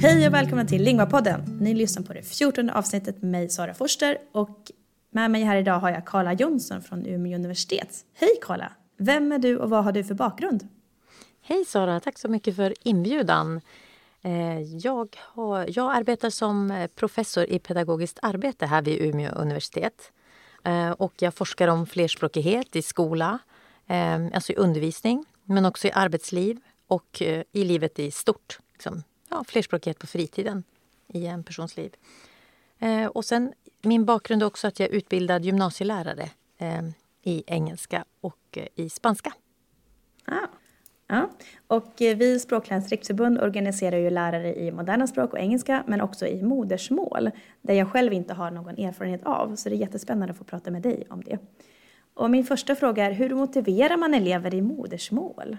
Hej och välkomna till Lingvapodden. Ni lyssnar på det 14 avsnittet med mig Sara Forster och med mig här idag har jag Karla Jonsson från Umeå universitet. Hej Karla! Vem är du och vad har du för bakgrund? Hej Sara, tack så mycket för inbjudan. Eh, jag, har, jag arbetar som eh, professor i pedagogiskt arbete här vid Umeå universitet. Eh, och jag forskar om flerspråkighet i skola, alltså i undervisning, men också i arbetsliv och eh, i livet i stort. Liksom, ja, flerspråkighet på fritiden i en persons liv. Eh, och sen min bakgrund är också att jag är utbildad gymnasielärare eh, i engelska och i spanska. Ah. Ja. Och vi Språklärarnas riksförbund organiserar ju lärare i moderna språk och engelska men också i modersmål där jag själv inte har någon erfarenhet av så det är jättespännande att få prata med dig om det. Och min första fråga är hur motiverar man elever i modersmål?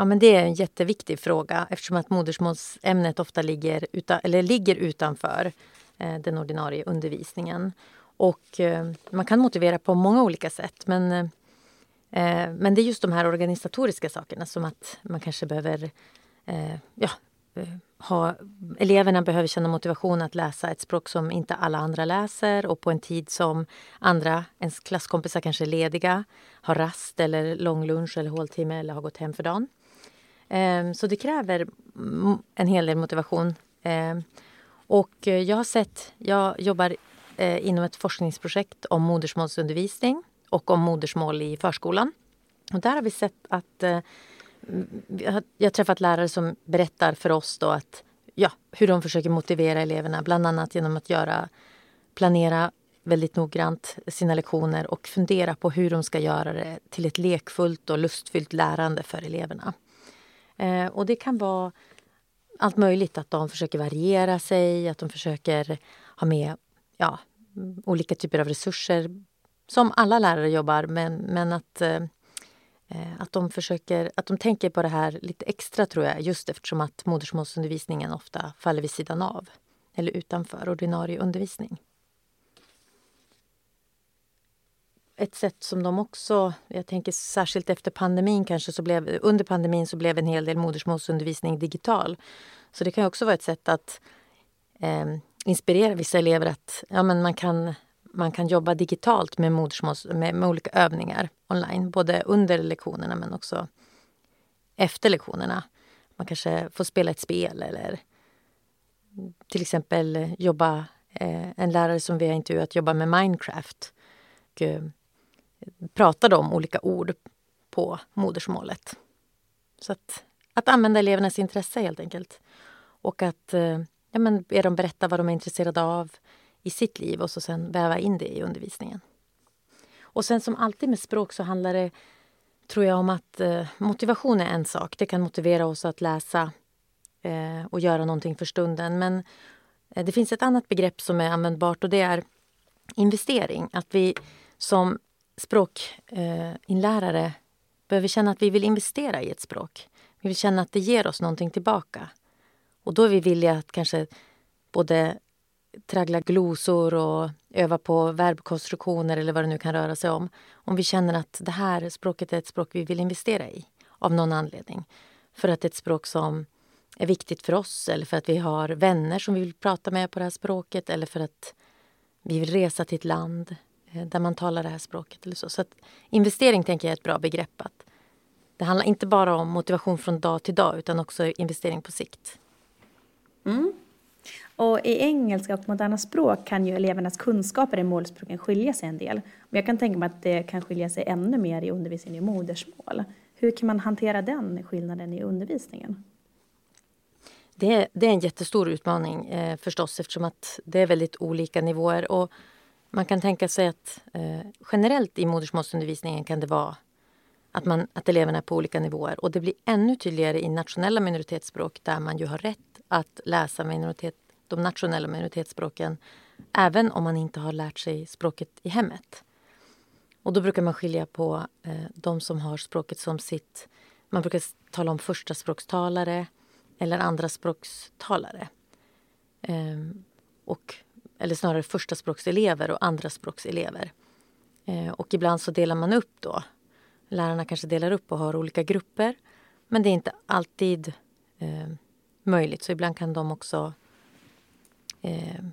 Ja, men det är en jätteviktig fråga eftersom att modersmålsämnet ofta ligger, utan, eller ligger utanför eh, den ordinarie undervisningen. Och eh, man kan motivera på många olika sätt men eh, eh men det är just de här organisatoriska sakerna som att man kanske behöver eh, ja, eh, ha, eleverna behöver känna motivation att läsa ett språk som inte alla andra läser och på en tid som andra, ens klasskompisar kanske är lediga, har rast eller lång lunch eller håltimme eller har gått hem för dagen. Ehm, så det kräver en hel del motivation. Ehm, och eh, jag har sett, jag jobbar eh, inom ett forskningsprojekt om modersmålsundervisning och om modersmål i förskolan. Och där har vi sett att eh, jag har träffat lärare som berättar för oss då att ja, hur de försöker motivera eleverna, bland annat genom att göra, planera väldigt noggrant sina lektioner och fundera på hur de ska göra det till ett lekfullt och lustfyllt lärande för eleverna. Eh, och det kan vara allt möjligt, att de försöker variera sig, att de försöker ha med ja, olika typer av resurser som alla lärare jobbar, men, men att, eh, eh att, de försöker, att de tänker på det här lite extra, tror jag, just eftersom att modersmålsundervisningen ofta faller vid sidan av eller utanför ordinarie undervisning. Ett sätt som de också, jag tänker särskilt efter pandemin kanske, så blev, under pandemin så blev en hel del modersmålsundervisning digital. Så det kan också vara ett sätt att eh, inspirera vissa elever att ja, men man kan man kan jobba digitalt med modersmåls, med, med olika övningar online. Både under lektionerna men också efter lektionerna. Man kanske får spela ett spel eller till exempel jobba... Eh, en lärare som vi har intervjuat jobbar med Minecraft. Och, pratade om olika ord på modersmålet. Så att, att använda elevernas intresse helt enkelt. Och att eh, ja, men, be dem berätta vad de är intresserade av i sitt liv och så sen väva in det i undervisningen. Och sen som alltid med språk så handlar det, tror jag, om att eh, motivation är en sak. Det kan motivera oss att läsa eh, och göra någonting för stunden. Men eh, det finns ett annat begrepp som är användbart och det är investering. Att vi som språkinlärare eh, behöver känna att vi vill investera i ett språk. Vi vill känna att det ger oss någonting tillbaka. Och då är vi villiga att kanske både traggla glosor och öva på verbkonstruktioner eller vad det nu kan röra sig om. Om vi känner att det här språket är ett språk vi vill investera i av någon anledning. För att det är ett språk som är viktigt för oss eller för att vi har vänner som vi vill prata med på det här språket eller för att vi vill resa till ett land där man talar det här språket. Eller så. så investering tänker jag är ett bra begrepp. Att det handlar inte bara om motivation från dag till dag utan också investering på sikt. Mm. Och i engelska och moderna språk kan ju elevernas kunskaper i målspråken skilja sig en del. Men jag kan tänka mig att det kan skilja sig ännu mer i undervisningen i modersmål. Hur kan man hantera den skillnaden i undervisningen? Det är, det är en jättestor utmaning eh, förstås eftersom att det är väldigt olika nivåer. Och man kan tänka sig att eh, generellt i modersmålsundervisningen kan det vara att, man, att eleverna är på olika nivåer. Och det blir ännu tydligare i nationella minoritetsspråk där man ju har rätt att läsa minoritet, de nationella minoritetsspråken även om man inte har lärt sig språket i hemmet. Och då brukar man skilja på eh, de som har språket som sitt... Man brukar tala om första språkstalare eller andra språkstalare. Eh, och, eller snarare första språkselever och andra språkselever. Eh, och ibland så delar man upp då. Lärarna kanske delar upp och har olika grupper Men det är inte alltid eh, möjligt, så ibland kan de också eh,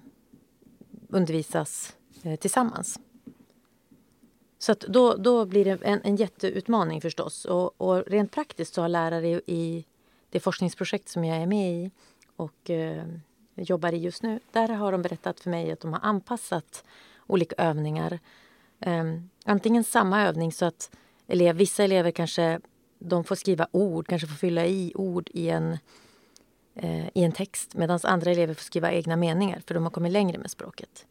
undervisas eh, tillsammans. Så då, då blir det en, en jätteutmaning förstås. Och, och rent praktiskt så har lärare i, i det forskningsprojekt som jag är med i och eh, jobbar i just nu, där har de berättat för mig att de har anpassat olika övningar. Um, antingen samma övning så att elev, vissa elever kanske de får skriva ord, kanske får fylla i ord i en, eh, i en text medan andra elever får skriva egna meningar för de har kommit längre med språket.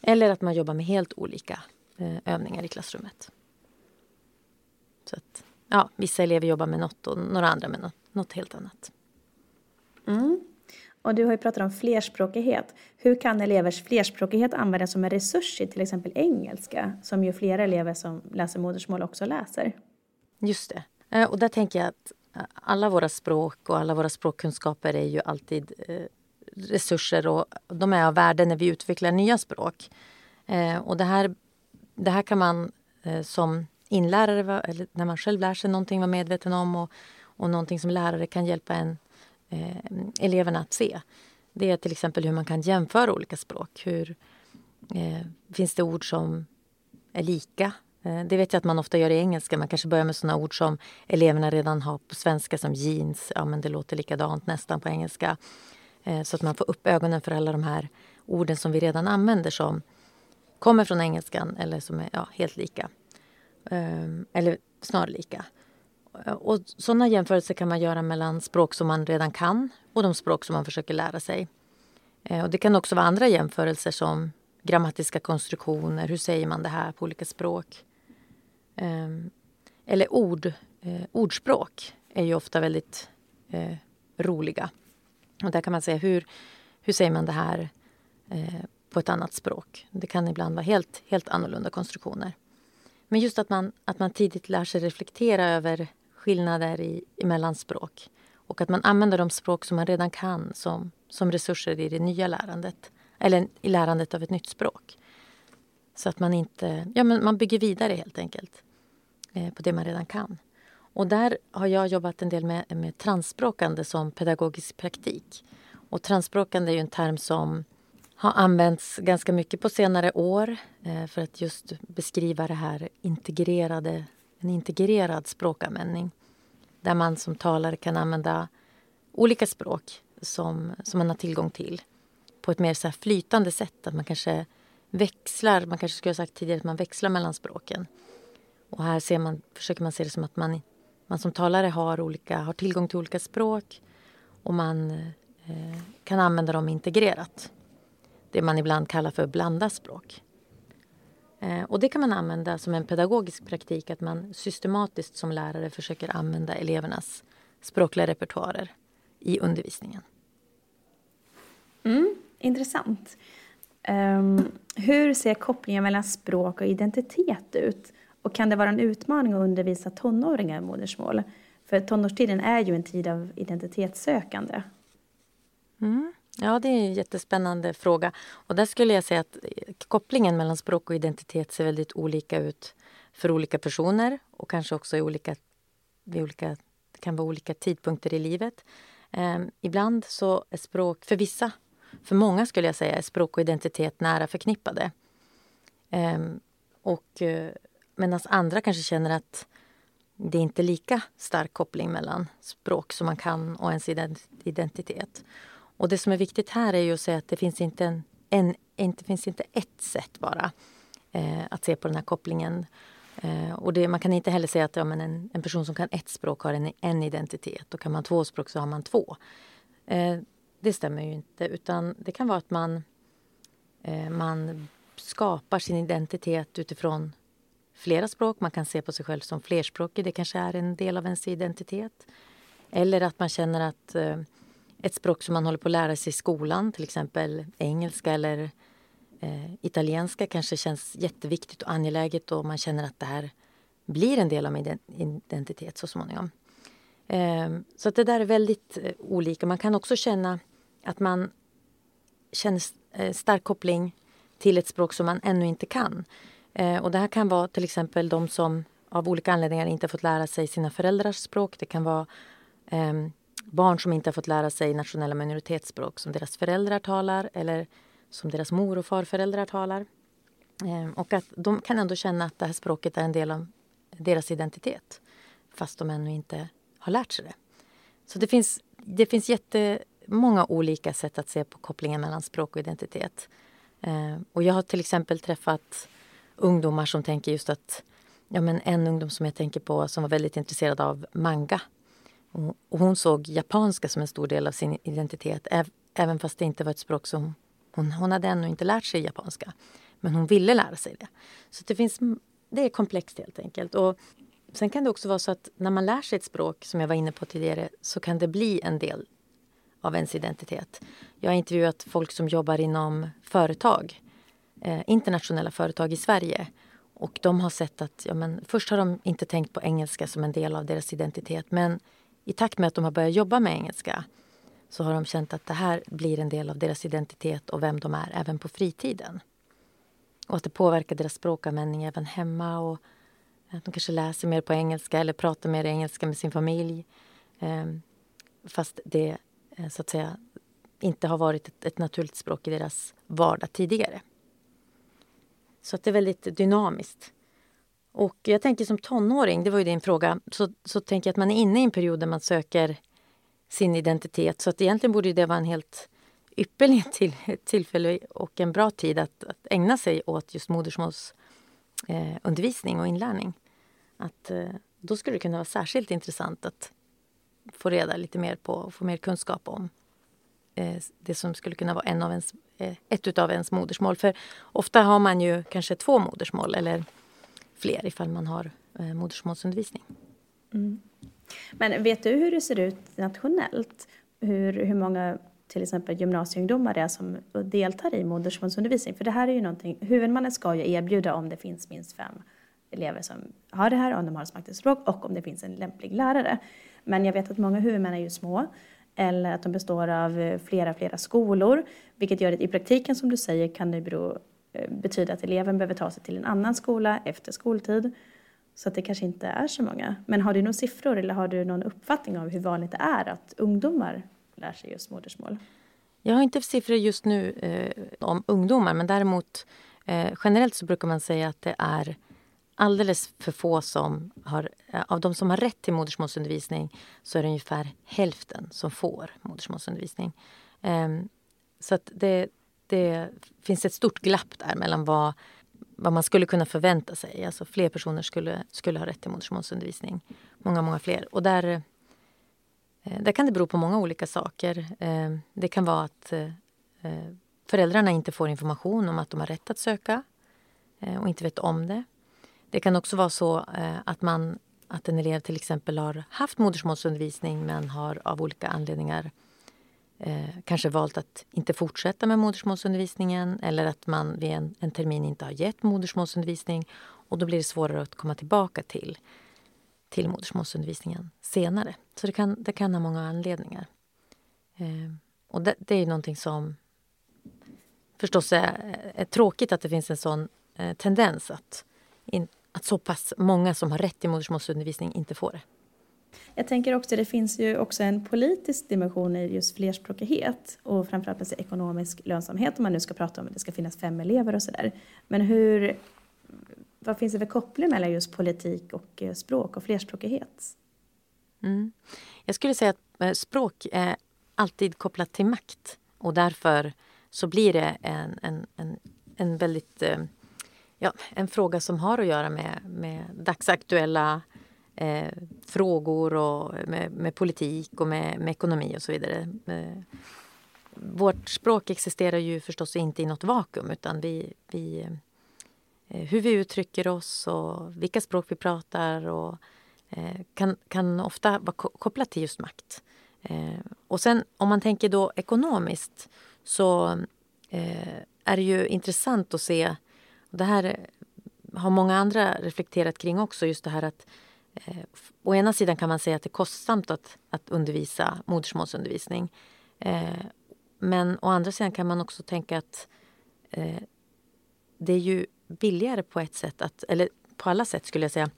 Eller att man jobbar med helt olika eh, övningar i klassrummet. Så att, ja, vissa elever jobbar med något och några andra med något, något helt annat. Mm. Och du har ju pratat om flerspråkighet. Hur kan elevers flerspråkighet användas som en resurs i till exempel engelska, som ju flera elever som läser modersmål också läser? Just det. Eh, och där tänker jag att eh, alla våra språk och alla våra språkkunskaper är ju alltid eh, resurser och de är av värde när vi utvecklar nya språk. Och det här, det här kan man som inlärare, eller när man själv lär sig någonting, vara medveten om och, och någonting som lärare kan hjälpa en eh, eleverna att se. Det är till exempel hur man kan jämföra olika språk. Hur, eh, finns det ord som är lika? Eh, det vet jag att man ofta gör i engelska. Man kanske börjar med såna ord som eleverna redan har på svenska som jeans. Ja, men det låter likadant nästan på engelska. Eh, så att man får upp ögonen för alla de här orden som vi redan använder som kommer från engelskan eller som är ja, helt lika. Eh, eller snarlika. Eh, och sådana jämförelser kan man göra mellan språk som man redan kan och de språk som man försöker lära sig. Eh, och det kan också vara andra jämförelser som grammatiska konstruktioner. Hur säger man det här på olika språk? Ehm, eller ord. Eh, ordspråk är ju ofta väldigt roliga. Och där kan man säga hur, hur säger man det här på ett annat språk? Det kan ibland vara helt, helt annorlunda konstruktioner. Men just att man, att man tidigt lär sig reflektera över skillnader i, mellan språk och att man använder de språk som man redan kan som, som resurser i det nya lärandet eller i lärandet av ett nytt språk. Så att man inte... Ja, men man bygger vidare helt enkelt eh, på det man redan kan. Och där har jag jobbat en del med, med transspråkande som pedagogisk praktik. Och transspråkande är ju en term som har använts ganska mycket på senare år eh, för att just beskriva det här integrerade en integrerad språkanvändning där man som talare kan använda olika språk som, som man har tillgång till på ett mer så flytande sätt. Att man kanske växlar, man kanske skulle ha sagt tidigare att man växlar mellan språken. Och här ser man, försöker man se det som att man, man som talare har, olika, har tillgång till olika språk och man eh, kan använda dem integrerat. Det man ibland kallar för blanda språk. Eh, och det kan man använda som en pedagogisk praktik, att man systematiskt som lärare försöker använda elevernas språkliga repertoarer i undervisningen. Mm, intressant. Um, hur ser kopplingen mellan språk och identitet ut? Och kan det vara en utmaning att undervisa tonåringar i modersmål? För tonårstiden är ju en tid av identitetssökande. Mm. Ja, det är en jättespännande fråga. Och där skulle jag säga att eh, kopplingen mellan språk och identitet ser väldigt olika ut för olika personer och kanske också i olika, vid olika, det kan vara olika tidpunkter i livet. Eh, ibland så är språk, för vissa, för många skulle jag säga, är språk och identitet nära förknippade. Eh, och eh, medan andra kanske känner att det är inte lika stark koppling mellan språk som man kan och ens identitet. Och det som är viktigt här är ju att säga att det finns inte, en, en, inte, finns inte ett sätt bara eh, att se på den här kopplingen. Eh, och det, man kan inte heller säga att ja, men en, en person som kan ett språk har en, en identitet och kan man två språk så har man två. Eh, det stämmer ju inte, utan det kan vara att man, eh, man skapar sin identitet utifrån flera språk. Man kan se på sig själv som flerspråkig, det kanske är en del av ens identitet. Eller att man känner att eh, ett språk som man håller på att lära sig i skolan, till exempel engelska eller eh, italienska kanske känns jätteviktigt och angeläget och man känner att det här blir en del av min identitet så småningom. Eh, så att det där är väldigt eh, olika. Man kan också känna att man känner eh, stark koppling till ett språk som man ännu inte kan. Eh, och det här kan vara till exempel de som av olika anledningar inte fått lära sig sina föräldrars språk. Det kan vara eh, barn som inte har fått lära sig nationella minoritetsspråk som deras föräldrar talar eller som deras mor och farföräldrar talar. Ehm, och att de kan ändå känna att det här språket är en del av deras identitet fast de ännu inte har lärt sig det. Så det finns, det finns jättemånga olika sätt att se på kopplingen mellan språk och identitet. Ehm, och jag har till exempel träffat ungdomar som tänker just att ja, men en ungdom som jag tänker på som var väldigt intresserad av manga. Och, och hon såg japanska som en stor del av sin identitet även fast det inte var ett språk som hon, hon hade ännu inte lärt sig japanska. Men hon ville lära sig det. Så det, finns, det är komplext helt enkelt. Och sen kan det också vara så att när man lär sig ett språk, som jag var inne på tidigare, så kan det bli en del av ens identitet. Jag har intervjuat folk som jobbar inom företag, eh, internationella företag i Sverige. Och de har sett att, ja, men, först har de inte tänkt på engelska som en del av deras identitet. Men i takt med att de har börjat jobba med engelska så har de känt att det här blir en del av deras identitet och vem de är även på fritiden. Och att det påverkar deras språkanvändning även hemma. Och att de kanske läser mer på engelska eller pratar mer engelska med sin familj. Ehm, fast det eh, så att säga inte har varit ett, ett naturligt språk i deras vardag tidigare. Så att det är väldigt dynamiskt. Och jag tänker som tonåring, det var ju din fråga, så, så tänker jag att man är inne i en period där man söker sin identitet. Så att egentligen borde det vara en helt ypperlig till, tillfälle och en bra tid att, att ägna sig åt just modersmålsundervisning eh, och inlärning. Att, eh, då skulle det kunna vara särskilt intressant att få reda lite mer på och få mer kunskap om eh, det som skulle kunna vara en av ens, eh, ett utav ens modersmål. För ofta har man ju kanske två modersmål eller fler ifall man har eh, modersmålsundervisning. Mm. Men vet du hur det ser ut nationellt? Hur, hur många till exempel gymnasieungdomar det är som deltar i modersmålsundervisning? För det här är ju någonting, huvudmannen ska ju erbjuda om det finns minst fem elever som har det här, om de har ett språk och om det finns en lämplig lärare. Men jag vet att många huvudmän är ju små eller att de består av eh, flera, flera skolor, vilket gör att i praktiken som du säger kan det bero, Eh, betyda att eleven behöver ta sig till en annan skola efter skoltid. Så att det kanske inte är så många. Men har du några siffror eller har du någon uppfattning av hur vanligt det är att ungdomar lär sig just modersmål? Jag har inte siffror just nu eh, om ungdomar men däremot eh, generellt så brukar man säga att det är alldeles för få som har... Eh, av de som har rätt till modersmålsundervisning så är det ungefär hälften som får modersmålsundervisning. Eh, så att det, det finns ett stort glapp där mellan vad vad man skulle kunna förvänta sig. Alltså fler personer skulle, skulle ha rätt till modersmålsundervisning. Många, många fler. Och där, eh, där kan det bero på många olika saker. Eh, det kan vara att eh, föräldrarna inte får information om att de har rätt att söka och inte vet om det. Det kan också vara så att, man, att en elev till exempel har haft modersmålsundervisning men har av olika anledningar eh, kanske valt att inte fortsätta med modersmålsundervisningen eller att man vid en, en termin inte har gett modersmålsundervisning och då blir det svårare att komma tillbaka till, till modersmålsundervisningen senare. Så det kan, det kan ha många anledningar. Eh, och det, det, är någonting som förstås är, är, tråkigt att det finns en sån eh, tendens att, in, att så pass många som har rätt till modersmålsundervisning inte får det. Jag tänker också, att det finns ju också en politisk dimension i just flerspråkighet och framförallt alltså ekonomisk lönsamhet om man nu ska prata om att det ska finnas fem elever och sådär. Men hur, vad finns det för koppling mellan just politik och eh, språk och flerspråkighet? Mm. Jag skulle säga att eh, språk är alltid kopplat till makt och därför så blir det en, en, en, en väldigt eh, ja, en fråga som har att göra med, med dagsaktuella eh, frågor och med, med, politik och med, med ekonomi och så vidare. Eh, vårt språk existerar ju förstås inte i något vakuum utan vi, vi, eh, hur vi uttrycker oss och vilka språk vi pratar och, eh, kan, kan ofta vara kopplat till just makt. Eh, och sen om man tänker då ekonomiskt så eh, är det ju intressant att se, och det här har många andra reflekterat kring också, just det här att Eh, å ena sidan kan man säga att det är kostsamt att, att undervisa modersmålsundervisning. Eh, men å andra sidan kan man också tänka att eh, det är ju billigare på ett sätt, att, eller på alla sätt skulle jag säga,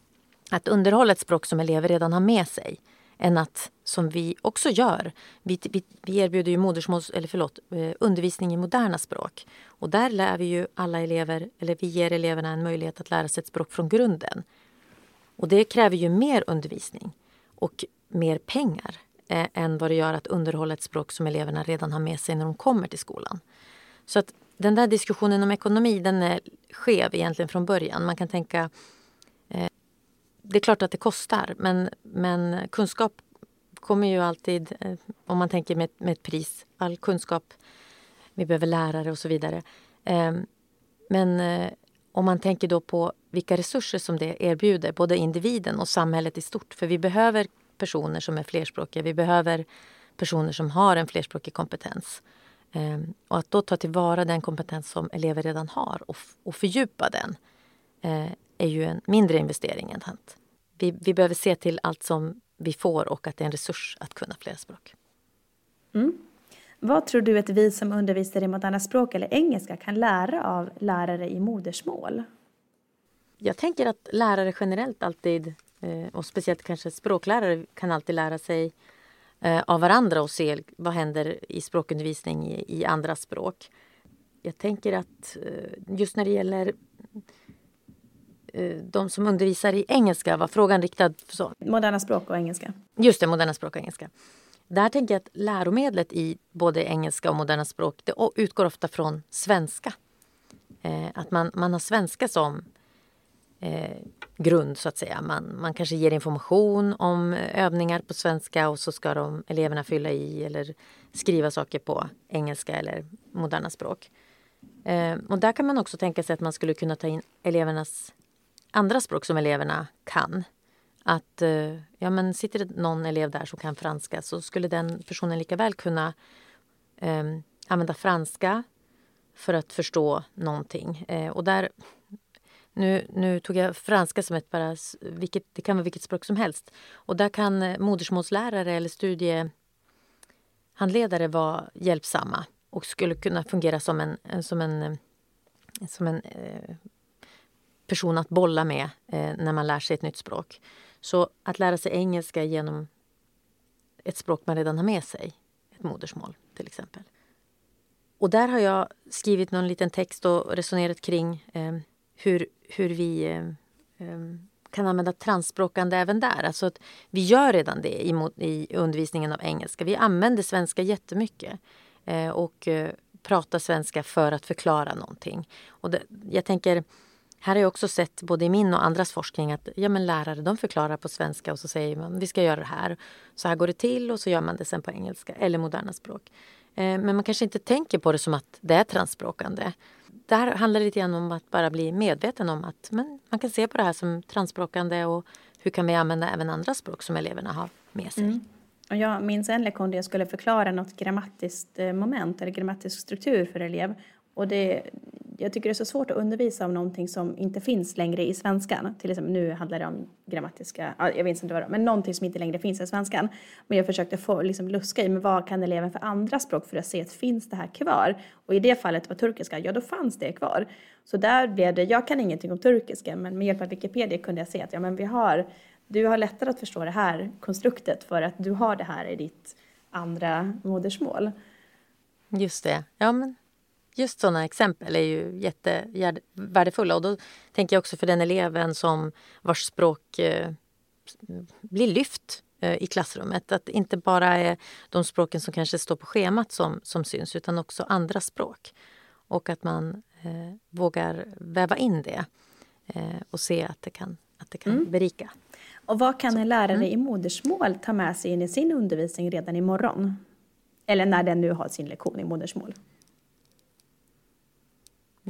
att underhålla ett språk som elever redan har med sig än att, som vi också gör, vi, vi, vi erbjuder ju modersmåls, eller förlåt, eh, undervisning i moderna språk. Och där lär vi ju alla elever, eller vi ger eleverna en möjlighet att lära sig ett språk från grunden. Och det kräver ju mer undervisning och mer pengar eh, än vad det gör att underhålla ett språk som eleverna redan har med sig när de kommer till skolan. Så att den där diskussionen om ekonomi den är skev egentligen från början. Man kan tänka eh, det är klart att det kostar, men, men kunskap kommer ju alltid, eh, om man tänker med, med ett pris, all kunskap, vi behöver lärare och så vidare. Eh, men eh, om man tänker då på vilka resurser som det erbjuder, både individen och samhället i stort. För vi behöver personer som är flerspråkiga, vi behöver personer som har en flerspråkig kompetens. Ehm, och att då ta tillvara den kompetens som elever redan har och, och fördjupa den eh, är ju en mindre investering än att vi, vi behöver se till allt som vi får och att det är en resurs att kunna flera språk. Mm. Vad tror du att vi som undervisar i moderna språk eller engelska kan lära av lärare i modersmål? Jag tänker att lärare generellt alltid, eh, och speciellt kanske språklärare, kan alltid lära sig eh, av varandra och se vad händer i språkundervisning i, andra språk. Jag tänker att eh, just när det gäller de som undervisar i engelska var frågan riktad så. Moderna språk och engelska. Just det, moderna språk och engelska. Där tänker jag att läromedlet i både engelska och moderna språk det utgår ofta från svenska. Eh, att man, man har svenska som eh, grund, så att säga. Man, man kanske ger information om övningar på svenska och så ska de, eleverna fylla i eller skriva saker på engelska eller moderna språk. Eh, och där kan man också tänka sig att man skulle kunna ta in elevernas andra språk som eleverna kan. Att eh, ja, men sitter det någon elev där som kan franska så skulle den personen lika väl kunna eh, använda franska för att förstå någonting. Eh, och där, nu, nu tog jag franska som ett bara, vilket, det kan vara vilket språk som helst. Och där kan eh, modersmålslärare eller studiehandledare vara hjälpsamma och skulle kunna fungera som en, som en, eh, som en eh, person att bolla med eh, när man lär sig ett nytt språk. Så att lära sig engelska genom ett språk man redan har med sig, ett modersmål till exempel. Och där har jag skrivit någon liten text och resonerat kring eh, hur, hur vi eh, eh kan använda transspråkande även där. Alltså att vi gör redan det i, i undervisningen av engelska. Vi använder svenska jättemycket eh, och eh, pratar svenska för att förklara någonting. Och det, jag tänker här har jag också sett både i min och andras forskning att ja, men lärare de förklarar på svenska och så säger man vi ska göra det här. Så här går det till och så gör man det sen på engelska eller moderna språk. Eh, men man kanske inte tänker på det som att det är transspråkande. Där handlar det lite grann om att bara bli medveten om att men man kan se på det här som transspråkande och hur kan vi använda även andra språk som eleverna har med sig. Mm. Och jag minns en lektion där jag skulle förklara något grammatiskt eh, moment eller grammatisk struktur för elev. Och det, jag tycker det är så svårt att undervisa om någonting som inte finns längre i svenskan. Till exempel nu handlar det om grammatiska, jag vet inte vad det var, men någonting som inte längre finns i svenskan. Men jag försökte få liksom luska i, men vad kan eleven för andra språk för att se att finns det här kvar? Och i det fallet var turkiska, ja då fanns det kvar. Så där blev det, jag kan ingenting om turkiska, men med hjälp av Wikipedia kunde jag se att ja men vi har, du har lättare att förstå det här konstruktet för att du har det här i ditt andra modersmål. Just det, ja men just sådana exempel är ju jättevärdefulla. Och då tänker jag också för den eleven som vars språk eh, blir lyft eh, i klassrummet. Att det inte bara är de språken som kanske står på schemat som, som syns utan också andra språk. Och att man eh, vågar väva in det eh, och se att det kan, att det kan mm. berika. Och vad kan en lärare mm. i modersmål ta med sig in i sin undervisning redan imorgon? Eller när den nu har sin lektion i modersmål?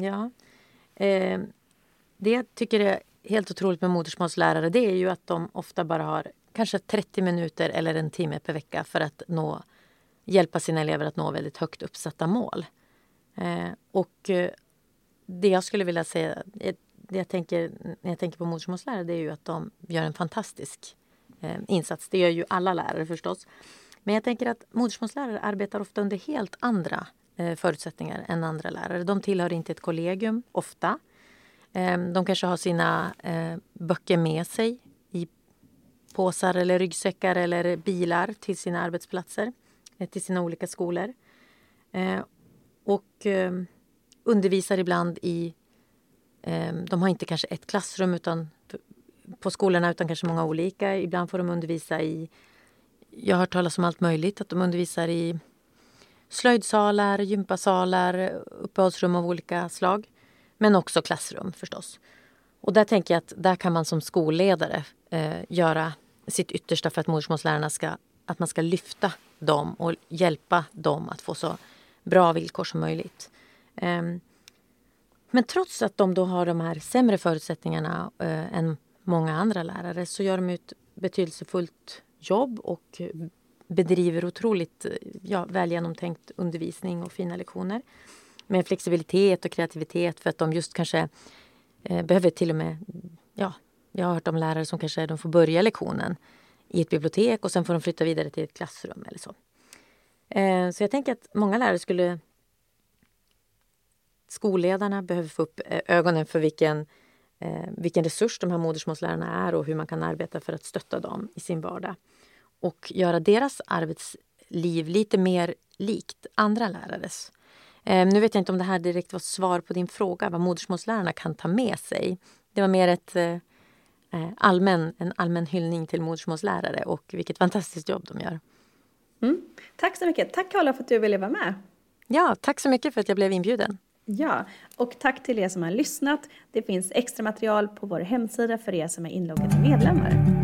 Ja. Eh, det jag tycker är helt otroligt med modersmålslärare det är ju att de ofta bara har kanske 30 minuter eller en timme per vecka för att nå, hjälpa sina elever att nå väldigt högt uppsatta mål. Ehm, eh, och det jag skulle vilja säga, eh, det jag tänker, när jag tänker på modersmålslärare det är ju att de gör en fantastisk eh, insats. Det gör ju alla lärare förstås. Men jag tänker att modersmålslärare arbetar ofta under helt andra Eh, förutsättningar än andra lärare. De tillhör inte ett kollegium ofta. Ehm, de kanske har sina eh, böcker med sig i påsar eller ryggsäckar eller bilar till sina arbetsplatser, eh, till sina olika skolor. Ehm, och ehm, undervisar ibland i... De har inte kanske ett klassrum utan på skolorna utan kanske många olika. Ibland får de undervisa i... Jag har hört talas om allt möjligt. Att de undervisar i slöjdsalar, gympasalar, uppehållsrum av olika slag. Men också klassrum förstås. Och där tänker jag att där kan man som skolledare eh, göra sitt yttersta för att modersmålslärarna ska, att man ska lyfta dem och hjälpa dem att få så bra villkor som möjligt. Eh, men trots att de då har de här sämre förutsättningarna eh, än många andra lärare så gör de ett betydelsefullt jobb och bedriver otroligt eh, ja, väl genomtänkt undervisning och fina lektioner. Med flexibilitet och kreativitet för att de just kanske eh, behöver till och med... Ja, jag har hört om lärare som kanske de får börja lektionen i ett bibliotek och sen får de flytta vidare till ett klassrum eller så. Eh, så jag tänker att många lärare skulle... Skolledarna behöver få upp eh, ögonen för vilken, eh, vilken resurs de här modersmålslärarna är och hur man kan arbeta för att stötta dem i sin vardag och göra deras arbetsliv lite mer likt andra lärares. Eh, nu vet jag inte om det här direkt var svar på din fråga vad modersmålslärarna kan ta med sig. Det var mer ett, eh, eh allmän, en allmän hyllning till modersmålslärare och vilket fantastiskt jobb de gör. Mm. Tack så mycket. Tack Karla för att du ville vara med. Ja, tack så mycket för att jag blev inbjuden. Ja, och tack till er som har lyssnat. Det finns extra material på vår hemsida för er som är inloggade medlemmar.